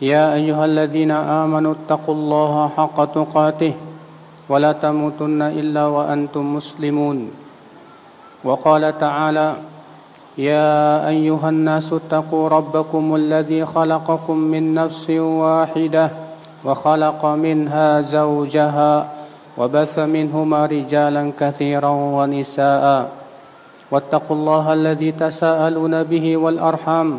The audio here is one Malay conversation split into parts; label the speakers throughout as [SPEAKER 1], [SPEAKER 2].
[SPEAKER 1] يا أيها الذين آمنوا اتقوا الله حق تقاته ولا تموتن إلا وأنتم مسلمون. وقال تعالى يا أيها الناس اتقوا ربكم الذي خلقكم من نفس واحدة وخلق منها زوجها وبث منهما رجالا كثيرا ونساء. واتقوا الله الذي تساءلون به والأرحام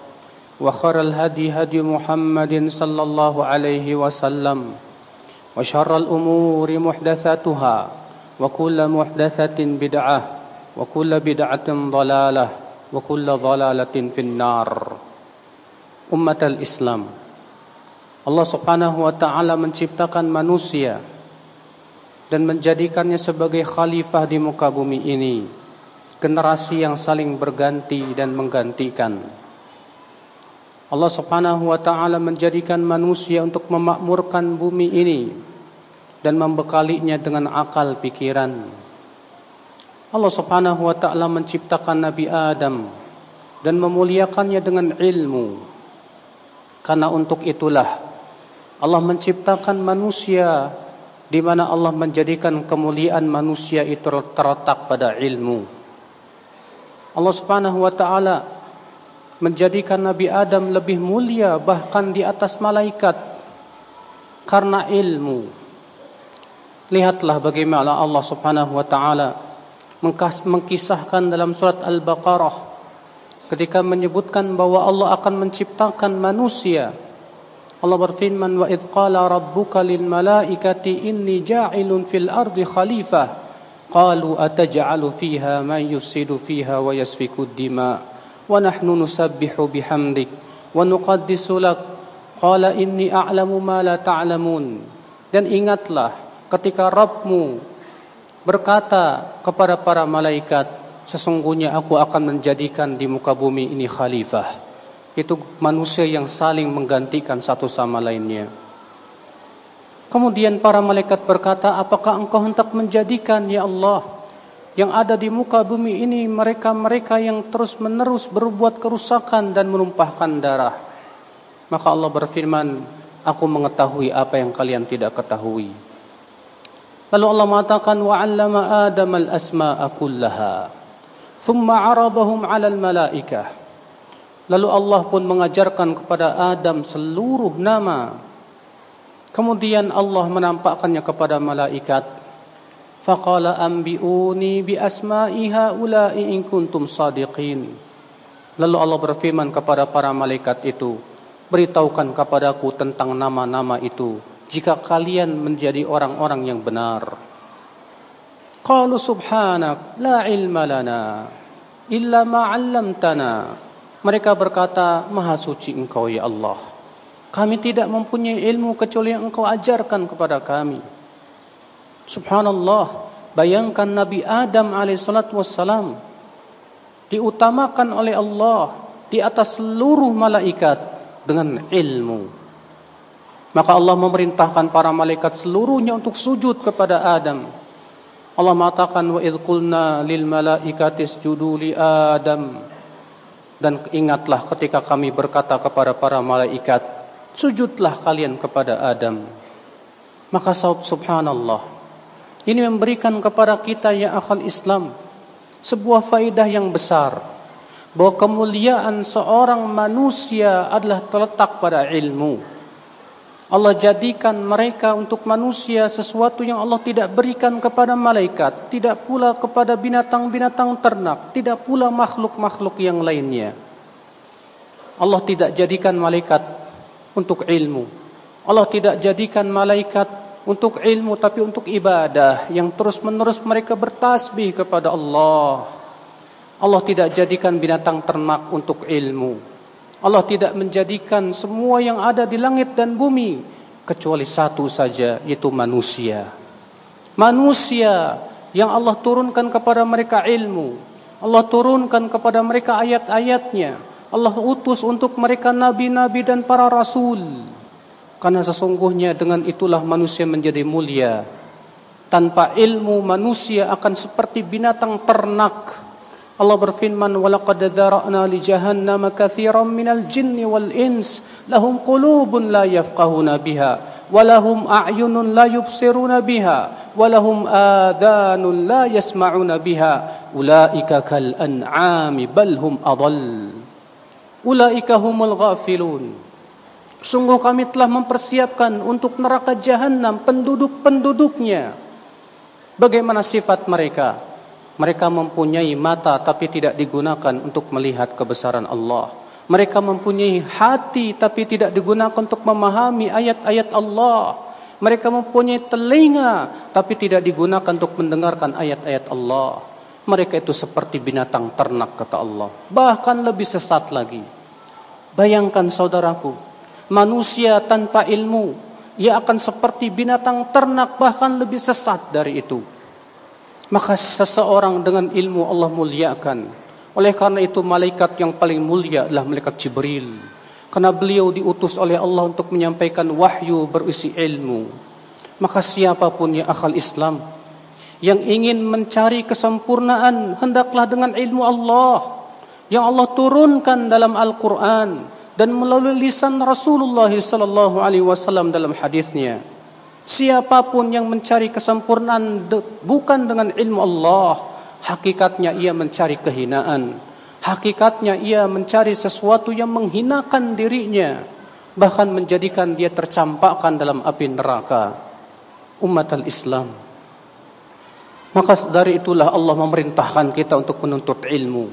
[SPEAKER 1] وخر الهدي هدي محمد صلى الله عليه وسلم وشر الأمور محدثاتها وكل محدثة بدعة وكل بدعة ضلالة وكل ضلالة في النار أمة الإسلام Allah subhanahu wa ta'ala menciptakan manusia dan menjadikannya sebagai khalifah di muka bumi ini generasi yang saling berganti dan menggantikan Allah subhanahu wa ta'ala menjadikan manusia untuk memakmurkan bumi ini dan membekalinya dengan akal pikiran. Allah subhanahu wa ta'ala menciptakan Nabi Adam dan memuliakannya dengan ilmu. Karena untuk itulah Allah menciptakan manusia di mana Allah menjadikan kemuliaan manusia itu terletak pada ilmu. Allah subhanahu wa ta'ala menjadikan Nabi Adam lebih mulia bahkan di atas malaikat karena ilmu. Lihatlah bagaimana Allah Subhanahu wa taala mengkisahkan dalam surat Al-Baqarah ketika menyebutkan bahwa Allah akan menciptakan manusia. Allah berfirman wa idz qala rabbuka lil malaikati inni ja'ilun fil ardi khalifah qalu ataj'alu fiha man yufsidu fiha wa yasfiku ad-dima' ونحن نسبح بحمدك ونقدس لك قال إني أعلم ما لا تعلمون dan ingatlah ketika Rabbmu berkata kepada para malaikat sesungguhnya aku akan menjadikan di muka bumi ini khalifah itu manusia yang saling menggantikan satu sama lainnya kemudian para malaikat berkata apakah engkau hendak menjadikan ya Allah yang ada di muka bumi ini mereka-mereka yang terus menerus berbuat kerusakan dan menumpahkan darah. Maka Allah berfirman, aku mengetahui apa yang kalian tidak ketahui. Lalu Allah mengatakan, wa'allama Adam al-asma'a kullaha. Thumma aradahum ala al-malaikah. Lalu Allah pun mengajarkan kepada Adam seluruh nama. Kemudian Allah menampakkannya kepada malaikat anbi'uni bi asma'i haula'i in kuntum sadiqin. Lalu Allah berfirman kepada para malaikat itu beritahukan kepadaku tentang nama-nama itu jika kalian menjadi orang-orang yang benar. Qalu subhanak la ilma lana illa ma 'allamtana. Mereka berkata maha suci engkau ya Allah. Kami tidak mempunyai ilmu kecuali yang engkau ajarkan kepada kami Subhanallah, bayangkan Nabi Adam alaihissalatu wassalam diutamakan oleh Allah di atas seluruh malaikat dengan ilmu. Maka Allah memerintahkan para malaikat seluruhnya untuk sujud kepada Adam. Allah mengatakan wa idh qulna lil malaikati isjudu li Adam. Dan ingatlah ketika kami berkata kepada para malaikat, sujudlah kalian kepada Adam. Maka subhanallah, ini memberikan kepada kita ya akal Islam sebuah faidah yang besar bahwa kemuliaan seorang manusia adalah terletak pada ilmu. Allah jadikan mereka untuk manusia sesuatu yang Allah tidak berikan kepada malaikat, tidak pula kepada binatang-binatang ternak, tidak pula makhluk-makhluk yang lainnya. Allah tidak jadikan malaikat untuk ilmu. Allah tidak jadikan malaikat untuk ilmu tapi untuk ibadah yang terus-menerus mereka bertasbih kepada Allah. Allah tidak jadikan binatang ternak untuk ilmu. Allah tidak menjadikan semua yang ada di langit dan bumi kecuali satu saja yaitu manusia. Manusia yang Allah turunkan kepada mereka ilmu. Allah turunkan kepada mereka ayat-ayatnya. Allah utus untuk mereka nabi-nabi dan para rasul. Karena sesungguhnya dengan itulah manusia menjadi mulia. Tanpa ilmu manusia akan seperti binatang ternak. Allah berfirman walaqad dzara'na li jahannama katsiran minal jinni wal ins lahum qulubun la yafqahuna biha wa lahum a'yunun la yubsiruna biha wa lahum adanun la yasma'una biha ulaika kal an'ami bal hum adall ulaika humul ghafilun sungguh kami telah mempersiapkan untuk neraka jahanam penduduk-penduduknya bagaimana sifat mereka mereka mempunyai mata tapi tidak digunakan untuk melihat kebesaran Allah. Mereka mempunyai hati tapi tidak digunakan untuk memahami ayat-ayat Allah. Mereka mempunyai telinga tapi tidak digunakan untuk mendengarkan ayat-ayat Allah. Mereka itu seperti binatang ternak kata Allah. Bahkan lebih sesat lagi. Bayangkan saudaraku, manusia tanpa ilmu, ia akan seperti binatang ternak bahkan lebih sesat dari itu maka seseorang dengan ilmu Allah muliakan. Oleh karena itu malaikat yang paling mulia adalah malaikat Jibril. Karena beliau diutus oleh Allah untuk menyampaikan wahyu berisi ilmu. Maka siapapun yang akal Islam yang ingin mencari kesempurnaan hendaklah dengan ilmu Allah yang Allah turunkan dalam Al-Quran dan melalui lisan Rasulullah sallallahu alaihi wasallam dalam hadisnya. Siapapun yang mencari kesempurnaan bukan dengan ilmu Allah, hakikatnya ia mencari kehinaan. Hakikatnya ia mencari sesuatu yang menghinakan dirinya, bahkan menjadikan dia tercampakkan dalam api neraka. Umat al-Islam. Maka dari itulah Allah memerintahkan kita untuk menuntut ilmu.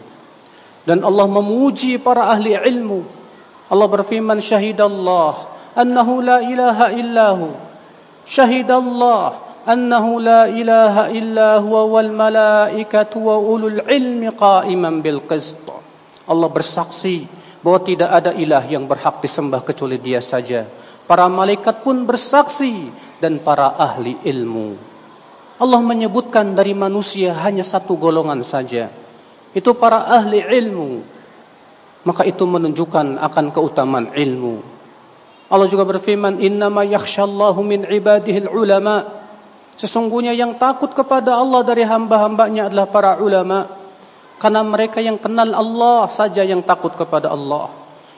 [SPEAKER 1] Dan Allah memuji para ahli ilmu. Allah berfirman syahidallah annahu la ilaha illahu syahidallah annahu la ilaha illahu wal malaikatu wa ulul ilmi qaiman bil qist. Allah bersaksi bahwa tidak ada ilah yang berhak disembah kecuali dia saja. Para malaikat pun bersaksi dan para ahli ilmu. Allah menyebutkan dari manusia hanya satu golongan saja. Itu para ahli ilmu. Maka itu menunjukkan akan keutamaan ilmu. Allah juga berfirman innama yakhshallahu min ibadihil ulama. Sesungguhnya yang takut kepada Allah dari hamba-hambanya adalah para ulama. Karena mereka yang kenal Allah saja yang takut kepada Allah.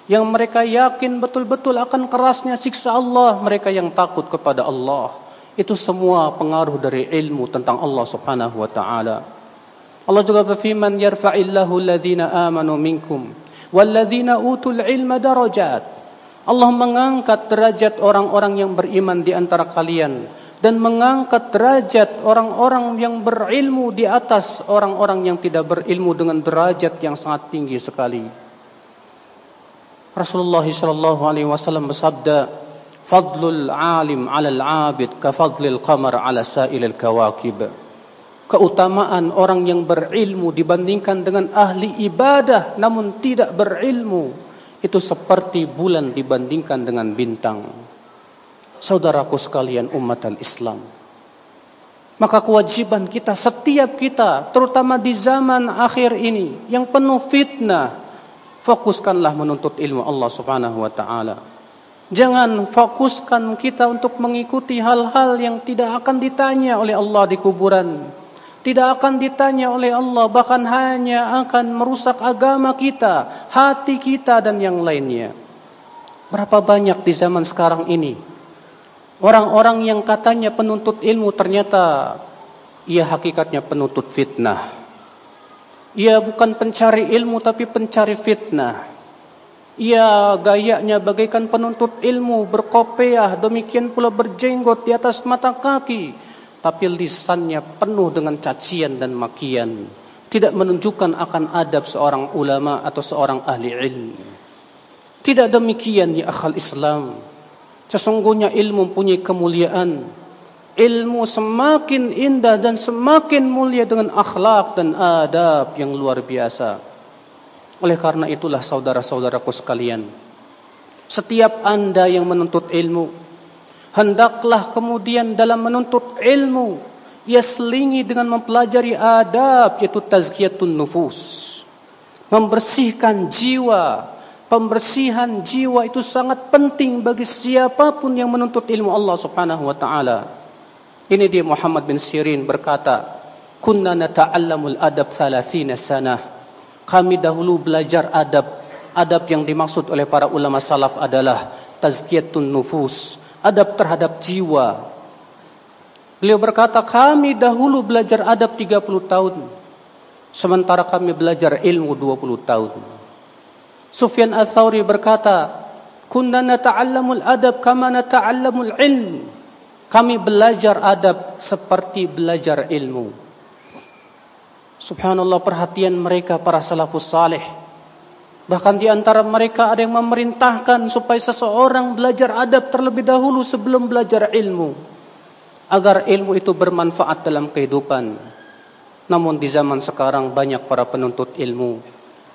[SPEAKER 1] Yang mereka yakin betul-betul akan kerasnya siksa Allah mereka yang takut kepada Allah. Itu semua pengaruh dari ilmu tentang Allah Subhanahu wa taala. Allah juga berfirman yarfa'illahu alladhina amanu minkum walladzina utul ilma darajat Allah mengangkat derajat orang-orang yang beriman di antara kalian dan mengangkat derajat orang-orang yang berilmu di atas orang-orang yang tidak berilmu dengan derajat yang sangat tinggi sekali. Rasulullah sallallahu alaihi wasallam bersabda, "Fadlul 'alim 'alal 'abid ka fadlil qamar 'ala sa'ilil kawakib." Keutamaan orang yang berilmu dibandingkan dengan ahli ibadah namun tidak berilmu itu seperti bulan dibandingkan dengan bintang. Saudaraku sekalian umat al-Islam. Maka kewajiban kita, setiap kita, terutama di zaman akhir ini, yang penuh fitnah, fokuskanlah menuntut ilmu Allah subhanahu wa ta'ala. Jangan fokuskan kita untuk mengikuti hal-hal yang tidak akan ditanya oleh Allah di kuburan tidak akan ditanya oleh Allah bahkan hanya akan merusak agama kita, hati kita dan yang lainnya. Berapa banyak di zaman sekarang ini orang-orang yang katanya penuntut ilmu ternyata ia hakikatnya penuntut fitnah. Ia bukan pencari ilmu tapi pencari fitnah. Ia gayanya bagaikan penuntut ilmu, berkopiah, demikian pula berjenggot di atas mata kaki. Tapi lisannya penuh dengan cacian dan makian. Tidak menunjukkan akan adab seorang ulama atau seorang ahli ilmu. Tidak demikian ya akal Islam. Sesungguhnya ilmu punya kemuliaan. Ilmu semakin indah dan semakin mulia dengan akhlak dan adab yang luar biasa. Oleh karena itulah saudara-saudaraku sekalian, setiap anda yang menuntut ilmu, hendaklah kemudian dalam menuntut ilmu, ia selingi dengan mempelajari adab, yaitu tazkiyatun nufus. Membersihkan jiwa, pembersihan jiwa itu sangat penting bagi siapapun yang menuntut ilmu Allah subhanahu wa ta'ala. Ini dia Muhammad bin Sirin berkata, Kunna nata'allamul adab thalathina sanah kami dahulu belajar adab. Adab yang dimaksud oleh para ulama salaf adalah tazkiyatun nufus, adab terhadap jiwa. Beliau berkata, kami dahulu belajar adab 30 tahun. Sementara kami belajar ilmu 20 tahun. Sufyan Al-Thawri berkata, Kunna nata'allamul adab kama nata'allamul ilm. Kami belajar adab seperti belajar ilmu. Subhanallah perhatian mereka para salafus salih. Bahkan di antara mereka ada yang memerintahkan supaya seseorang belajar adab terlebih dahulu sebelum belajar ilmu. Agar ilmu itu bermanfaat dalam kehidupan. Namun di zaman sekarang banyak para penuntut ilmu.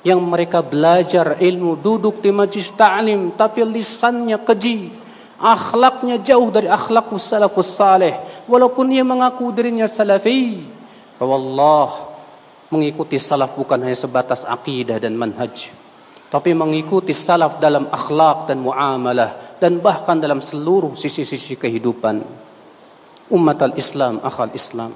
[SPEAKER 1] Yang mereka belajar ilmu duduk di majlis ta'lim tapi lisannya keji. Akhlaknya jauh dari akhlakus salafus salih. Walaupun ia mengaku dirinya salafi. Wallah mengikuti salaf bukan hanya sebatas akidah dan manhaj tapi mengikuti salaf dalam akhlak dan muamalah dan bahkan dalam seluruh sisi-sisi kehidupan umat al-Islam akhal Islam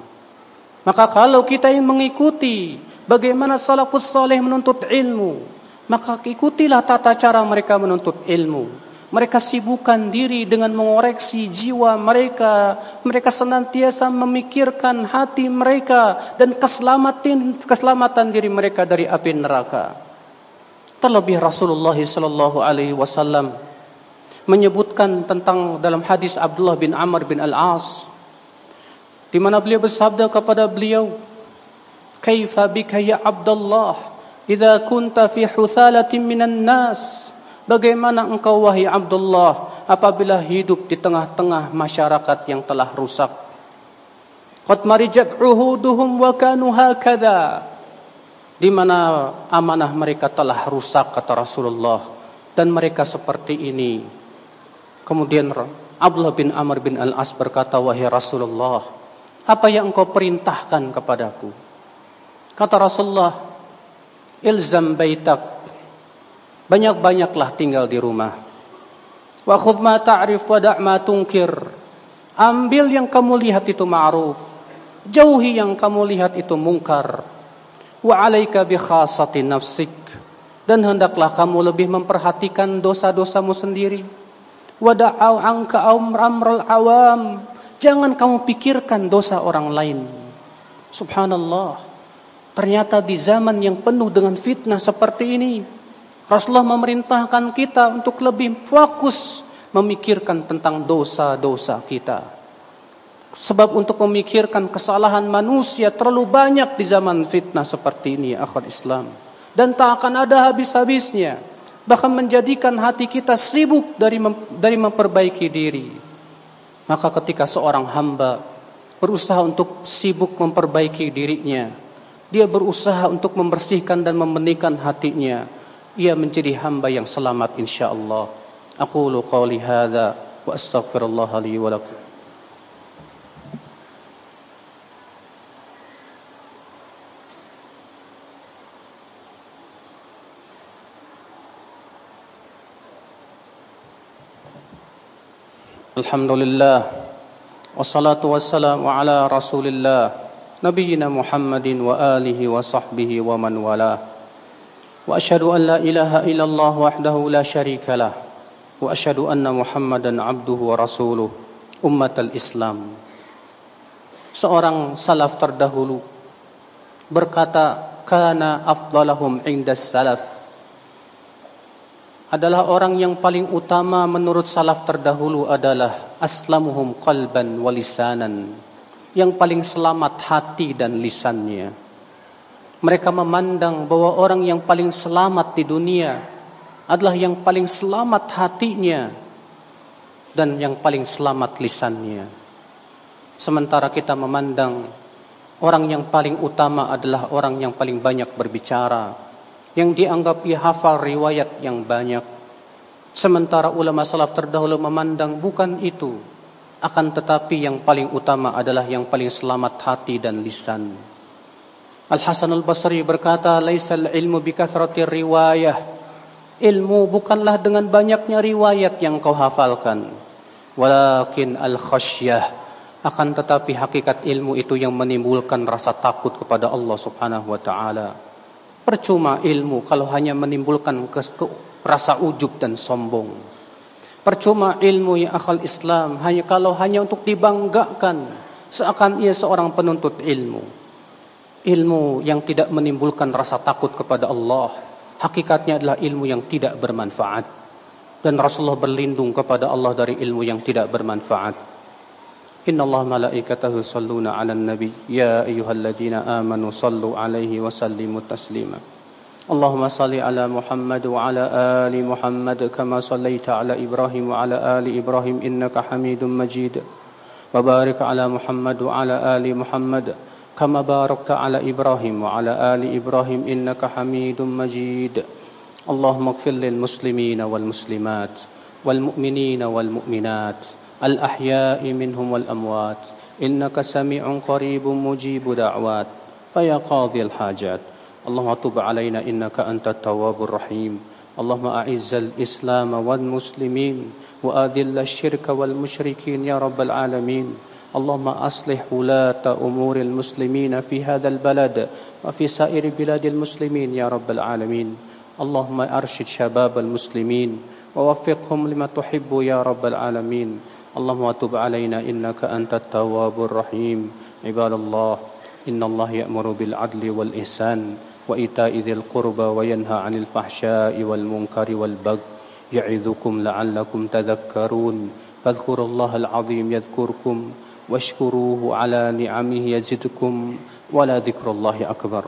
[SPEAKER 1] maka kalau kita ingin mengikuti bagaimana salafus saleh menuntut ilmu maka ikutilah tata cara mereka menuntut ilmu mereka sibukkan diri dengan mengoreksi jiwa mereka. Mereka senantiasa memikirkan hati mereka dan keselamatan keselamatan diri mereka dari api neraka. Terlebih Rasulullah sallallahu alaihi wasallam menyebutkan tentang dalam hadis Abdullah bin Amr bin Al-As di mana beliau bersabda kepada beliau, "Kaifa bika ya Abdullah idza kunta fi huthalatin minan nas?" Bagaimana engkau wahai Abdullah apabila hidup di tengah-tengah masyarakat yang telah rusak? Qad marijat uhuduhum wa kanu hakadha. Di mana amanah mereka telah rusak kata Rasulullah dan mereka seperti ini. Kemudian Abdullah bin Amr bin Al-As berkata wahai Rasulullah, apa yang engkau perintahkan kepadaku? Kata Rasulullah, ilzam baitak banyak-banyaklah tinggal di rumah. Wa khudh ma ta'rif wa da' ma tunkir. Ambil yang kamu lihat itu ma'ruf. Jauhi yang kamu lihat itu mungkar. Wa 'alaika bi khassati nafsik. Dan hendaklah kamu lebih memperhatikan dosa-dosamu sendiri. Wa da'au 'anka amral awam. Jangan kamu pikirkan dosa orang lain. Subhanallah. Ternyata di zaman yang penuh dengan fitnah seperti ini, Rasulullah memerintahkan kita untuk lebih fokus memikirkan tentang dosa-dosa kita. Sebab untuk memikirkan kesalahan manusia terlalu banyak di zaman fitnah seperti ini, akhwat Islam. Dan tak akan ada habis-habisnya. Bahkan menjadikan hati kita sibuk dari mem dari memperbaiki diri. Maka ketika seorang hamba berusaha untuk sibuk memperbaiki dirinya, dia berusaha untuk membersihkan dan membenihkan hatinya ia menjadi hamba yang selamat insyaallah. Aqulu qawli hadza wa astaghfirullah li wa lakum. Alhamdulillah. Wassalatu wassalamu ala rasulillah Nabiina Muhammadin wa alihi wa sahbihi wa man wala Wa ashadu an la ilaha illallah wahdahu la sharika lah. Wa ashadu anna Muhammadan abduhu wa rasuluh Ummat al-Islam Seorang salaf terdahulu Berkata Kana afdalahum indas salaf adalah orang yang paling utama menurut salaf terdahulu adalah aslamuhum qalban walisanan yang paling selamat hati dan lisannya. Mereka memandang bahwa orang yang paling selamat di dunia adalah yang paling selamat hatinya dan yang paling selamat lisannya. Sementara kita memandang orang yang paling utama adalah orang yang paling banyak berbicara yang dianggap ia hafal riwayat yang banyak. Sementara ulama salaf terdahulu memandang bukan itu. Akan tetapi yang paling utama adalah yang paling selamat hati dan lisan. Al-Hasan al-Basri berkata, Laisal ilmu bikathrati riwayah. Ilmu bukanlah dengan banyaknya riwayat yang kau hafalkan. Walakin al-khasyah. Akan tetapi hakikat ilmu itu yang menimbulkan rasa takut kepada Allah subhanahu wa ta'ala. Percuma ilmu kalau hanya menimbulkan rasa ujub dan sombong. Percuma ilmu yang akal Islam hanya kalau hanya untuk dibanggakan seakan ia seorang penuntut ilmu. Ilmu yang tidak menimbulkan rasa takut kepada Allah. Hakikatnya adalah ilmu yang tidak bermanfaat. Dan Rasulullah berlindung kepada Allah dari ilmu yang tidak bermanfaat. إن الله ملائكته يصلون على النبي يا أيها الذين آمنوا صلوا عليه وسلموا تسليما اللهم صل على محمد وعلى آل محمد كما صليت على إبراهيم وعلى آل إبراهيم إنك حميد مجيد وبارك على محمد وعلى آل محمد كما باركت على إبراهيم وعلى آل إبراهيم إنك حميد مجيد اللهم اغفر للمسلمين والمسلمات والمؤمنين والمؤمنات الأحياء منهم والأموات. إنك سميع قريب مجيب دعوات. فيا قاضي الحاجات. اللهم تب علينا إنك أنت التواب الرحيم. اللهم أعز الإسلام والمسلمين وأذل الشرك والمشركين يا رب العالمين. اللهم أصلح ولاة أمور المسلمين في هذا البلد وفي سائر بلاد المسلمين يا رب العالمين. اللهم أرشد شباب المسلمين ووفقهم لما تحب يا رب العالمين. اللهم تب علينا إنك أنت التواب الرحيم. عباد الله إن الله يأمر بالعدل والإحسان وإيتاء ذي القربى وينهى عن الفحشاء والمنكر والبغي. يعظكم لعلكم تذكرون. فاذكروا الله العظيم يذكركم واشكروه على نعمه يزدكم. ولا ذكر الله أكبر.